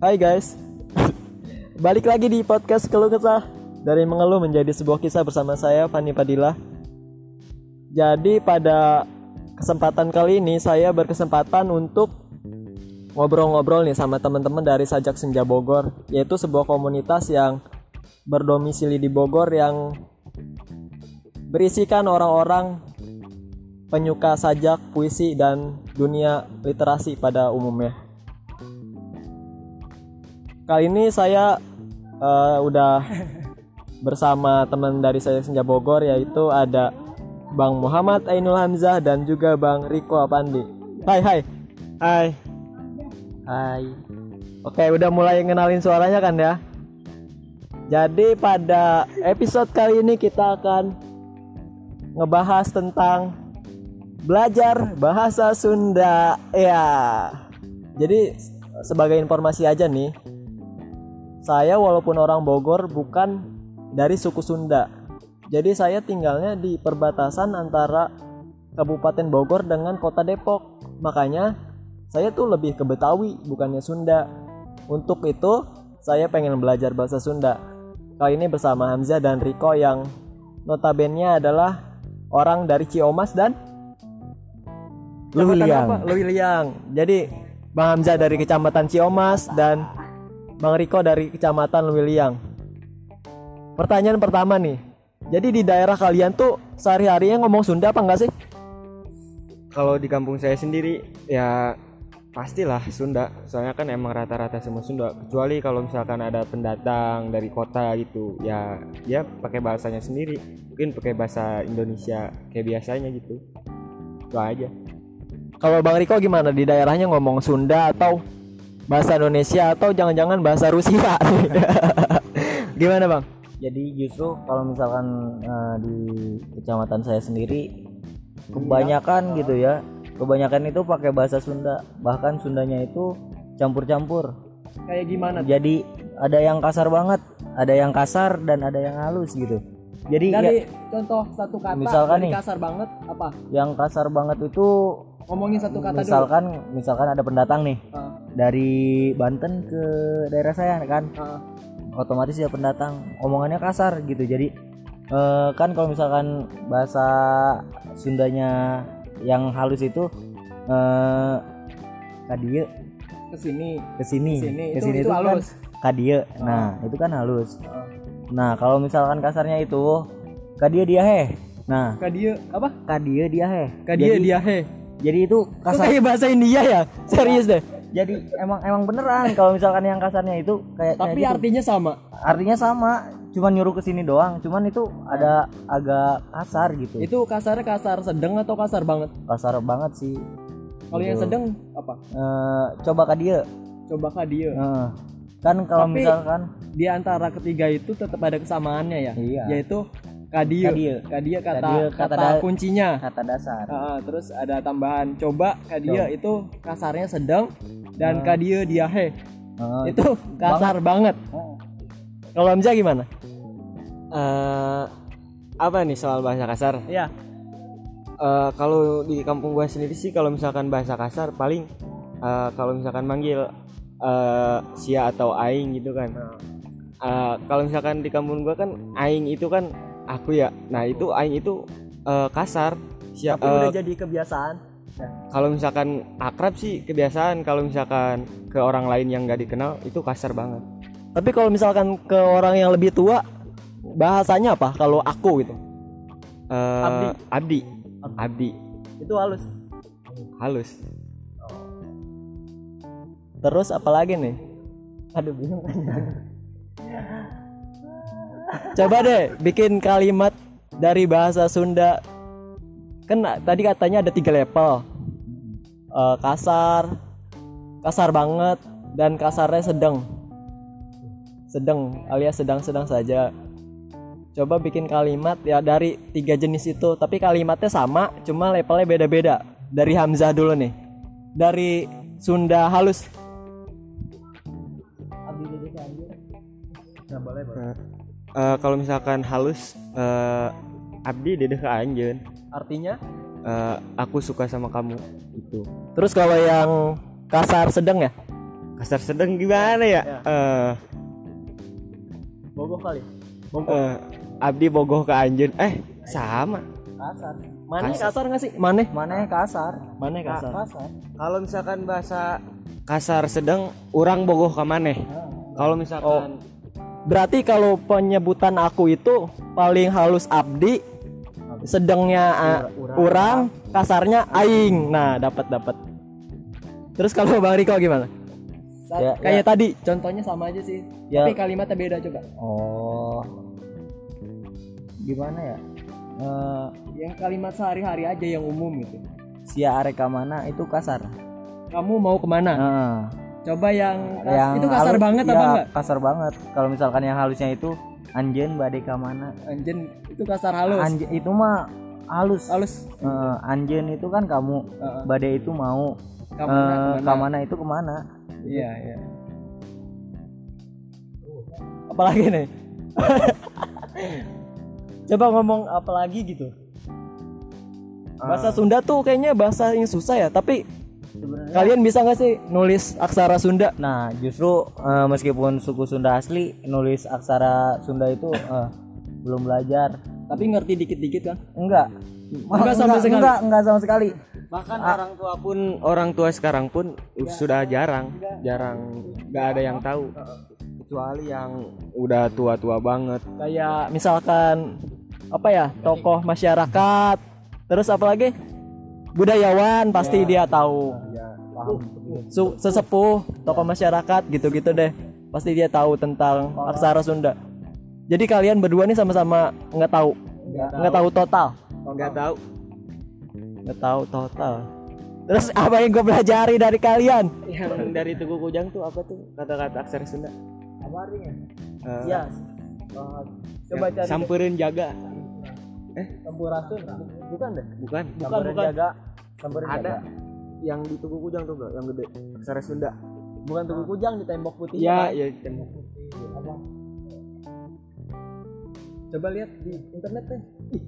Hai guys, balik lagi di podcast Keluh Kesah Dari mengeluh menjadi sebuah kisah bersama saya Fani Padilla Jadi pada kesempatan kali ini saya berkesempatan untuk ngobrol-ngobrol nih sama teman-teman dari Sajak Senja Bogor Yaitu sebuah komunitas yang berdomisili di Bogor yang berisikan orang-orang penyuka sajak, puisi, dan dunia literasi pada umumnya. Kali ini saya uh, udah bersama teman dari saya Senja Bogor yaitu ada Bang Muhammad Ainul Hamzah dan juga Bang Riko Apandi. Hai hai. Hai. Hai. Oke, udah mulai ngenalin suaranya kan ya? Jadi pada episode kali ini kita akan ngebahas tentang belajar bahasa Sunda ya. Jadi sebagai informasi aja nih, saya walaupun orang Bogor bukan dari suku Sunda. Jadi saya tinggalnya di perbatasan antara Kabupaten Bogor dengan Kota Depok. Makanya saya tuh lebih ke Betawi bukannya Sunda. Untuk itu saya pengen belajar bahasa Sunda. Kali ini bersama Hamzah dan Riko yang notabene adalah orang dari Ciomas dan Luwiliang. Luwiliang. Jadi Bang Hamzah dari Kecamatan Ciomas dan Bang Riko dari Kecamatan Luwiliang. Pertanyaan pertama nih. Jadi di daerah kalian tuh sehari-harinya ngomong Sunda apa enggak sih? Kalau di kampung saya sendiri ya pastilah Sunda. Soalnya kan emang rata-rata semua Sunda. Kecuali kalau misalkan ada pendatang dari kota gitu, ya dia pakai bahasanya sendiri. Mungkin pakai bahasa Indonesia kayak biasanya gitu. Itu aja. Kalau Bang Riko gimana di daerahnya ngomong Sunda atau bahasa Indonesia atau jangan-jangan bahasa Rusia? gimana Bang? Jadi justru kalau misalkan uh, di kecamatan saya sendiri kebanyakan gitu ya, kebanyakan itu pakai bahasa Sunda. Bahkan Sundanya itu campur-campur. Kayak gimana? Jadi ada yang kasar banget, ada yang kasar dan ada yang halus gitu. Jadi Dari ya, contoh satu kata Misalkan nih. kasar banget apa? yang kasar banget itu Ngomongin satu kata misalkan misalkan ada pendatang nih dulu. Dari Banten ke daerah saya kan ah. otomatis ya pendatang omongannya kasar gitu jadi eh, kan kalau misalkan bahasa Sundanya yang halus itu eh kadie ke sini ke sini Ke sini. Itu- ke sini itu itu, halus. kan kadie nah itu kan halus Ah. nah kalau misalkan kasarnya itu kadie dia heh nah Kadia apa? kadie dia heh Kadia jadi, dia he. jadi itu Itu kasar kayak bahasa India ya? Serius deh. Jadi emang emang beneran kalau misalkan yang kasarnya itu kayak kayak Tapi gitu. artinya sama. artinya sama cuman nyuruh ke sini doang cuman itu ada agak kasar gitu Itu kasarnya kasar sedang atau kasar banget? kasar banget sih Kalau yang Gitu. sedang apa? Eh, coba ke dia Coba kadia. Eh, kan kalau misalkan Di antara ketiga itu tetap ada kesamaannya ya. Iya. Yaitu kadia. Kadia. Kadia kata kata, kata da- kuncinya. kata dasar ah, terus ada tambahan coba kadia itu kasarnya sedang dan Ah. kadia dia he. Eh, itu kasar banget. eh, Kalau Hamzah gimana? Eh, apa nih soal bahasa kasar? Iya. Eh, kalau di kampung gua sendiri sih kalau misalkan bahasa kasar paling eh, kalau misalkan manggil eh, sia atau aing gitu kan. Eh, kalau misalkan di kampung gua kan aing itu kan aku ya. Nah, itu aing itu eh, kasar. Sia, Tapi eh, udah jadi kebiasaan. kalau misalkan akrab sih kebiasaan, kalau misalkan ke orang lain yang nggak dikenal itu kasar banget. Tapi kalau misalkan ke orang yang lebih tua bahasanya apa? Kalau aku gitu. Eh, Abdi. Abdi. Abdi. Itu halus. Halus. Terus apalagi nih? Aduh bingung kan. Coba deh bikin kalimat dari bahasa Sunda. Kan tadi katanya ada tiga level. Eh, kasar, kasar banget, dan kasarnya sedang. Sedang alias sedang-sedang saja. Coba bikin kalimat ya dari tiga jenis itu, tapi kalimatnya sama, cuma levelnya beda-beda. Dari Hamzah dulu nih. Dari Sunda halus. Eh, kalau misalkan halus eh, Abdi dedeh ke anjeun. Artinya? Eh, aku suka sama kamu itu. Terus kalau yang kasar sedang ya? kasar sedang gimana ya? Eh, Bogoh kali. Bogoh. eh, abdi bogoh ke anjeun. Eh, sama. kasar Maneh kasar nggak sih? Maneh? mana kasar Maneh kasar. kasar Kalau misalkan bahasa kasar sedang orang bogoh ke maneh. Kalau misalkan Berarti kalau penyebutan aku itu paling halus abdi, sedangnya ah, urang, kasarnya aing. Nah, dapat dapat. Terus kalau Bang Riko gimana? Ya, Kayak tadi, contohnya sama aja sih. Ya. Tapi kalimatnya beda coba. oh gimana ya Eh, Yang kalimat sehari-hari aja yang umum gitu. sia areka mana itu kasar Kamu mau ke mana? Heeh. Coba yang, yang itu kasar halus- banget iya, apa enggak? kasar banget kalau misalkan yang halusnya itu anjen badai ka mana Anjen itu kasar halus. Anjen itu mah halus halus. Eh, anjen itu kan kamu Heeh. badai itu mau Kamu Eh, ke mana? kamana itu ke mana Iya, iya. Apalagi nih? Coba ngomong apa lagi gitu. Bahasa Sunda tuh kayaknya bahasa yang susah ya, tapi kalian bisa nggak sih nulis aksara Sunda? nah justru eh, meskipun suku Sunda asli nulis aksara Sunda itu eh, belum belajar Tapi ngerti dikit-dikit kan? enggak Enggak sama sekali. enggak enggak sama sekali bahkan orang tua pun orang tua sekarang pun sudah jarang, jarang nggak ada yang tahu. Kecuali yang udah tua-tua banget. Kayak misalkan apa ya, tokoh masyarakat, terus apa lagi? Budayawan pasti dia tahu. Su- sesepuh, tokoh masyarakat gitu-gitu deh. Pasti dia tahu tentang aksara Sunda. Jadi kalian berdua nih sama-sama nggak tahu, nggak tahu total, Nggak tahu. nggak tahu total. Terus apa yang gue pelajari dari kalian? Yang dari Tugu Kujang tuh apa tuh kata-kata aksara Sunda? apa artinya Eh, Ya, coba cari. Samperin jaga. Sampurasun, bukan deh. Bukan. Bukan, bukan. jaga samperin Ada jaga. yang di Tugu Kujang tuh bro, yang gede. Aksara Sunda. Bukan tugu kujang di tembok putih. Iya, Pak. iya tembok. Coba lihat di internet deh. Ih.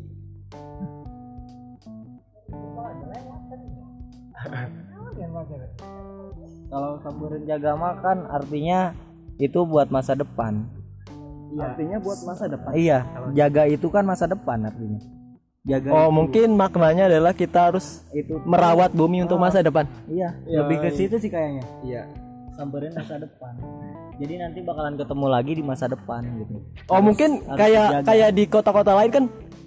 kalau samperin jaga mah kan artinya itu buat masa depan Artinya buat masa depan. iya jaga itu kan masa depan artinya jaga Oh, itu- mungkin maknanya adalah kita harus itu merawat bumi untuk masa depan. iya Iya, lebih ke iya. situ sih kayaknya Iya. samperin masa depan jadi nanti bakalan ketemu lagi di masa depan gitu Oh, mungkin harus kayak dijaga. kayak di kota-kota lain kan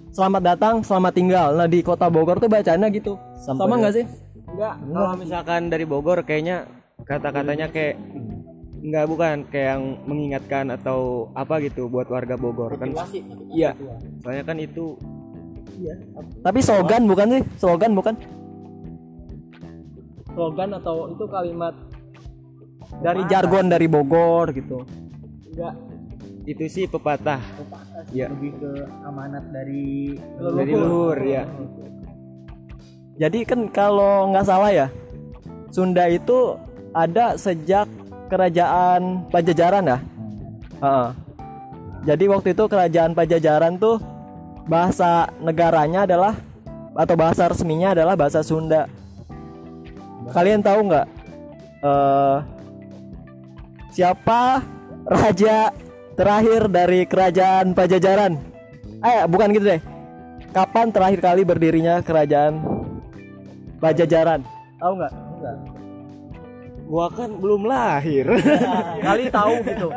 selamat datang, selamat tinggal. Nah, di kota Bogor tuh bacanya gitu. Sama Sampai- nggak sih? Enggak, kalau misalkan dari Bogor kayaknya kata-katanya kayak enggak bukan kayak yang mengingatkan atau apa gitu buat warga Bogor kan. Iya. Soalnya kan itu Tapi slogan bukan sih? Slogan bukan? Slogan atau itu kalimat dari jargon dari Bogor gitu. enggak itu sih pepatah. Iya. lebih ke amanat dari Dari luhur ya. Jadi kan kalau nggak salah ya, Sunda itu ada sejak kerajaan Pajajaran ya. Heeh. Jadi waktu itu kerajaan Pajajaran tuh bahasa negaranya adalah atau bahasa resminya adalah bahasa Sunda. Kalian tahu nggak eh, siapa raja terakhir dari kerajaan Pajajaran? Eh bukan gitu deh. Kapan terakhir kali berdirinya kerajaan Pajajaran? Tahu nggak? Gua kan belum lahir. Kali tahu gitu.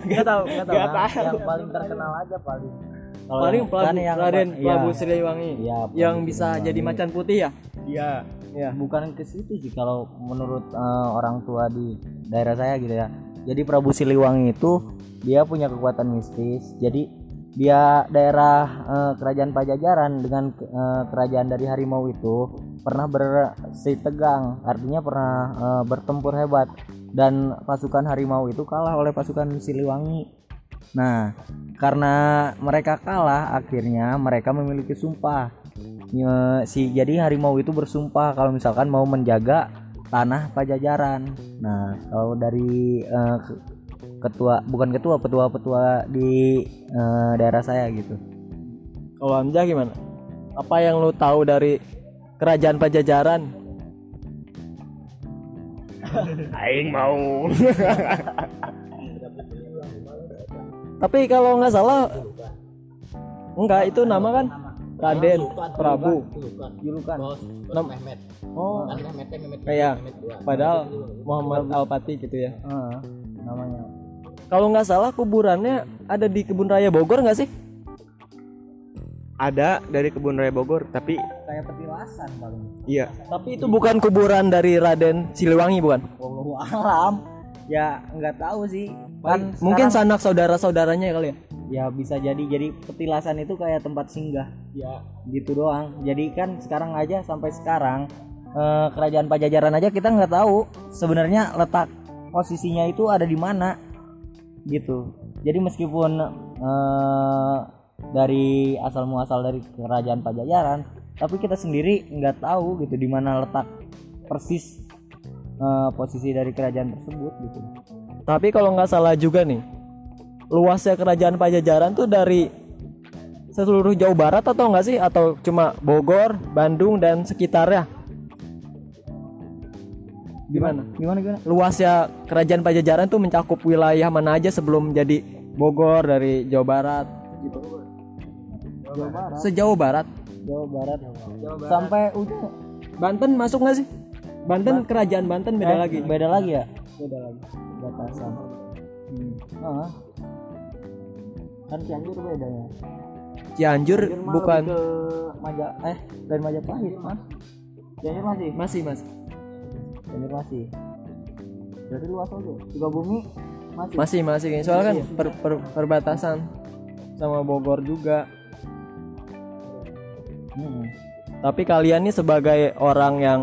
Nggak tahu, nggak tahu. Nggak tahu. yang paling terkenal aja paling Kalau Paling yang- Prabu kan yang Raden Prabu iya. Siliwangi Iya, yang bisa Siliwangi. jadi macan putih ya? Iya. Iya. bukan ke situ sih kalau menurut eh, orang tua di daerah saya gitu ya. Jadi Prabu Siliwangi itu dia punya kekuatan mistis. Jadi dia daerah eh, kerajaan Pajajaran dengan eh, kerajaan dari harimau itu pernah bersih tegang, artinya pernah eh, bertempur hebat dan pasukan harimau itu kalah oleh pasukan Siliwangi. Nah, karena mereka kalah akhirnya mereka memiliki sumpah Nye- si jadi harimau itu bersumpah kalau misalkan mau menjaga tanah pajajaran. Nah, kalau dari ke- ketua bukan ketua petua-petua di eh, daerah saya gitu. Kalau Hamzah gimana? Apa yang lu tahu dari kerajaan Pajajaran? aing mau. Tapi kalau nggak salah enggak itu nama kan? Raden Prabu. julukan. Nam- Oh, kayak padahal Muhammad Al-Fatih gitu ya. Heeh, namanya. Kalau nggak salah kuburannya ada di kebun raya Bogor nggak sih? ada dari kebun raya Bogor tapi kayak petilasan paling. Iya. Tapi itu bukan kuburan dari Raden Siliwangi bukan? wallahu alam. Ya nggak tahu sih. Kan Mungkin sekarang- sanak saudara-saudaranya kali ya. ya bisa jadi. Jadi petilasan itu kayak tempat singgah. Ya. gitu doang. Jadi kan sekarang aja sampai sekarang eh, kerajaan pajajaran aja kita nggak tahu sebenarnya letak posisinya itu ada di mana. Gitu. Jadi meskipun eh, dari asal muasal dari kerajaan pajajaran tapi kita sendiri nggak tahu gitu di mana letak persis eh, posisi dari kerajaan tersebut gitu Tapi kalau nggak salah juga nih, luasnya kerajaan Pajajaran tuh dari seluruh Jawa Barat atau nggak sih? Atau cuma Bogor, Bandung dan sekitarnya? Gimana? gimana gimana Luasnya kerajaan Pajajaran tuh mencakup wilayah mana aja sebelum jadi Bogor dari Jawa Barat gitu. Jawa Barat Sejauh Barat. Jawa Barat. Sampai ujung. Banten masuk nggak sih? Banten kerajaan Banten beda Eh, lagi. beda lagi ya? Beda lagi. Batasan. Hmm. ah. kan Cianjur beda ya? Cianjur Cianjur bukan. ke Maja eh dari Majapahit mas. Cianjur masih? Masih mas. Cianjur masih. Berarti luas aja. Sukabumi masih? Masih masih. Soalnya kan per- per- perbatasan sama Bogor juga Hmm. tapi kalian nih sebagai orang yang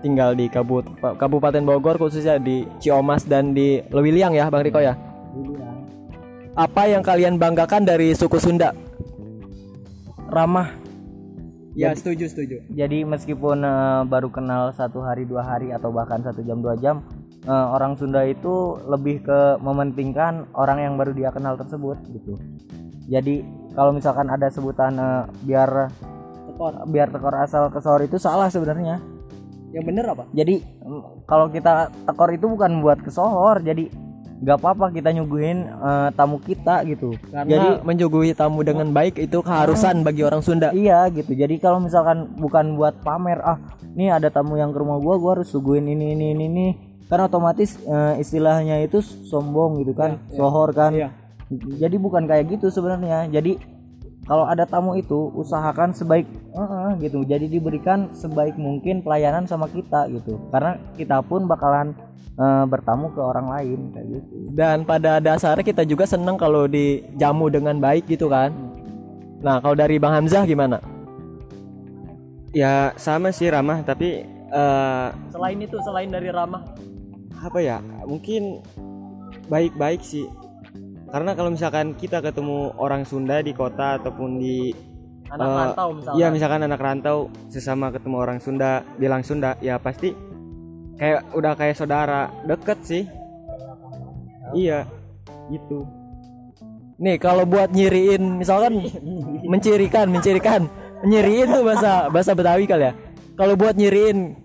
tinggal di Kabut Kabupaten Bogor khususnya di Ciomas dan di Lewiliang ya Bang Riko ya? Apa yang kalian banggakan dari suku Sunda? Ramah. Ya setuju setuju. Jadi meskipun eh, baru kenal satu hari dua hari atau bahkan satu jam dua jam eh, orang Sunda itu lebih ke mementingkan orang yang baru dia kenal tersebut gitu. Jadi kalau misalkan ada sebutan eh, biar biar tekor asal kesor itu salah sebenarnya yang bener apa jadi mm, kalau kita tekor itu bukan buat kesohor jadi nggak apa-apa kita nyuguhin eh, tamu kita gitu karena jadi menjuguhi tamu dengan baik itu keharusan bagi orang Sunda Iya gitu. Jadi kalau misalkan bukan buat pamer, ah, nih ada tamu yang ke rumah gua, gua harus suguhin ini ini ini ini. Kan otomatis eh, istilahnya itu sombong gitu kan, sohor kan. Iya. Jadi bukan kayak gitu sebenarnya. Jadi kalau ada tamu itu usahakan sebaik eh, eh, gitu. Jadi diberikan sebaik mungkin pelayanan sama kita gitu. Karena kita pun bakalan eh, bertamu ke orang lain kayak gitu. dan pada dasarnya kita juga senang kalau dijamu dengan baik gitu kan nah kalau dari Bang Hamzah gimana ya sama sih ramah tapi eh, selain itu selain dari ramah apa ya mungkin baik-baik sih karena kalau misalkan kita ketemu orang Sunda di kota ataupun di anak Eh, rantau misalnya Iya misalkan anak rantau sesama ketemu orang Sunda bilang Sunda ya pasti kayak udah kayak saudara deket sih. Iya gitu. Nih kalau buat nyiriin misalkan mencirikan mencirikan nyiriin tuh bahasa bahasa Betawi kali ya. Kalau buat nyiriin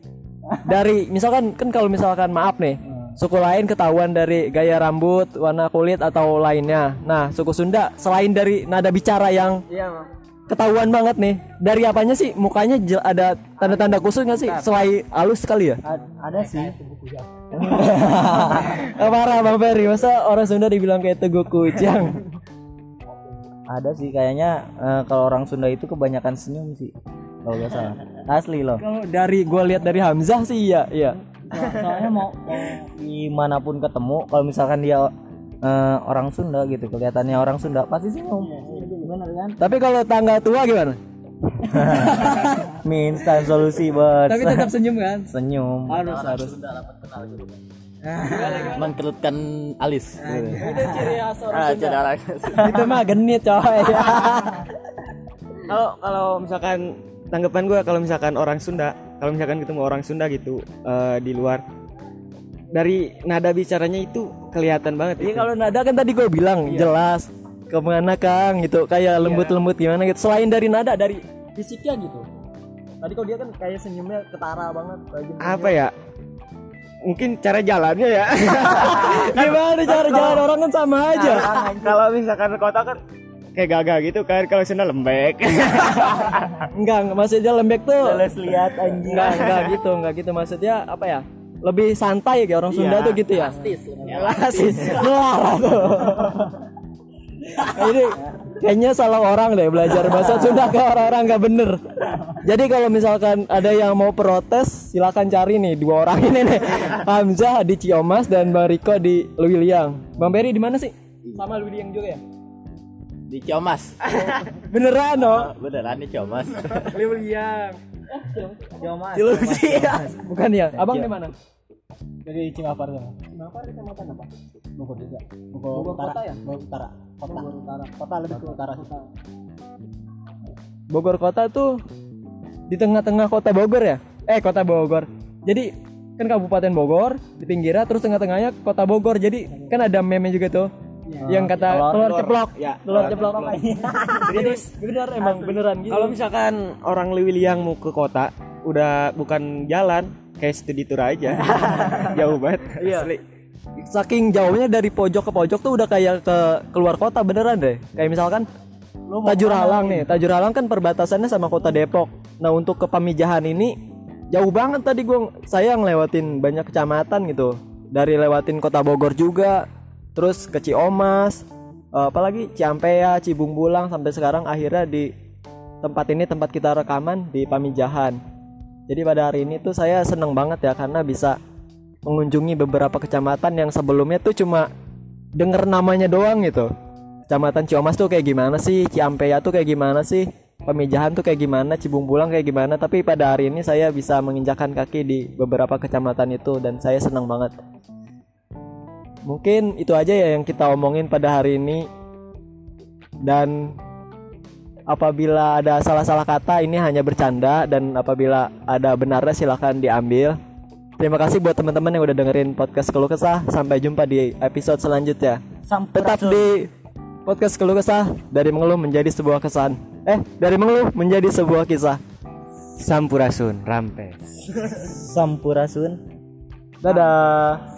dari misalkan kan kalau misalkan maaf nih suku lain ketahuan dari gaya rambut warna kulit atau lainnya nah suku Sunda selain dari nada bicara yang ketahuan banget nih dari apanya sih mukanya ada tanda-tanda khusus nggak sih selain halus sekali ya A- ada sih. Eh, parah bang Ferry masa orang Sunda dibilang kayak teguh kujang Ada sih kayaknya eh, kalau orang Sunda itu kebanyakan senyum sih. Kalau nggak salah. Asli loh. kalau dari gue lihat dari Hamzah sih iya iya Soalnya mau, mau di mana pun ketemu, kalau misalkan dia eh, orang Sunda gitu, kelihatannya orang Sunda pasti senyum. Bener kan? tapi kalau tangga tua gimana Mie instan solusi bos. tapi tetap senyum kan senyum. harus harus Mengkerutkan alis. itu ciri khas orang Ah, Sunda orang. itu mah genit coy kalau kalau misalkan tanggapan gue kalau misalkan orang Sunda kalau misalkan ketemu orang Sunda gitu eh, di luar dari nada bicaranya itu kelihatan banget Iya itu. kalau nada kan tadi gue bilang jelas ke mana Kang gitu. Kayak lembut-lembut gimana gitu. Selain dari nada dari fisiknya gitu. Tadi kalau dia kan kayak senyumnya ketara banget kayak apa ya? Mungkin cara jalannya ya. Gimana cara jalan orang kan sama aja. kalau misalkan kota kan kayak gagah gitu kan kalau sana lembek Enggak, enggak, maksudnya lembek tuh. Males lihat anjing. Enggak, enggak gitu, enggak gitu maksudnya apa ya? Lebih santai kayak orang Sunda Iya. tuh gitu ya. Elastis. Tuh. Nah, ini kayaknya salah orang deh belajar bahasa Sunda ke orang-orang nggak bener. Jadi kalau misalkan ada yang mau protes, silakan cari nih dua orang ini nih. Hamzah di Ciomas dan Bang Riko di Lewiliang. Bang Berry di mana sih? Sama Lewiliang juga ya? Di Ciomas Beneran no? beneran di Ciomas Lewiliang. Cuma Ciluci. Bukan ya? Abang di mana? dari Cimapar sana. Cimapar kecamatan apa? Bogor juga. Bogor utara. kota ya? Bogor utara. Kota. Bogor utara. Kota lebih ke utara sih. Bogor kota tuh di tengah-tengah kota Bogor ya? Eh kota Bogor. Jadi kan Kabupaten Bogor di pinggirnya terus tengah-tengahnya kota Bogor. Jadi kan ada meme juga tuh yang kata Telur- telur ceplok. ya Telur ceplok. Jadi bener emang beneran gitu. kalau misalkan orang Lewiliang mau ke kota udah bukan jalan kayak studi tour aja jauh banget Iya. asli. saking jauhnya dari pojok ke pojok tuh udah kayak ke keluar kota beneran deh. Kayak misalkan Tajur Halang nih, Tajur Halang kan perbatasannya sama kota Depok. Nah untuk ke Pamijahan ini jauh banget tadi gua saya ngelewatin banyak kecamatan gitu. Dari lewatin kota Bogor juga, terus ke Ciomas, eh, apalagi Ciampea, Cibung Bulang sampai sekarang akhirnya di tempat ini tempat kita rekaman di Pamijahan. Jadi pada hari ini tuh saya seneng banget ya karena bisa mengunjungi beberapa kecamatan yang sebelumnya tuh cuma denger namanya doang gitu. Kecamatan Ciomas tuh kayak gimana sih, Ciampea tuh kayak gimana sih, Pemijahan tuh kayak gimana, Cibung Bulang kayak gimana. Tapi pada hari ini saya bisa menginjakan kaki di beberapa kecamatan itu dan saya senang banget. Mungkin itu aja ya yang kita omongin pada hari ini. Dan apabila ada salah-salah kata ini hanya bercanda dan apabila ada benarnya silahkan diambil. Terima kasih buat teman-teman yang udah dengerin podcast Keluh Kesah. Sampai jumpa di episode selanjutnya. Tetap di podcast Keluh Kesah dari mengeluh menjadi sebuah kesan. Eh, dari mengeluh menjadi sebuah kisah. Sampurasun, rampes. Sampurasun. Dadah.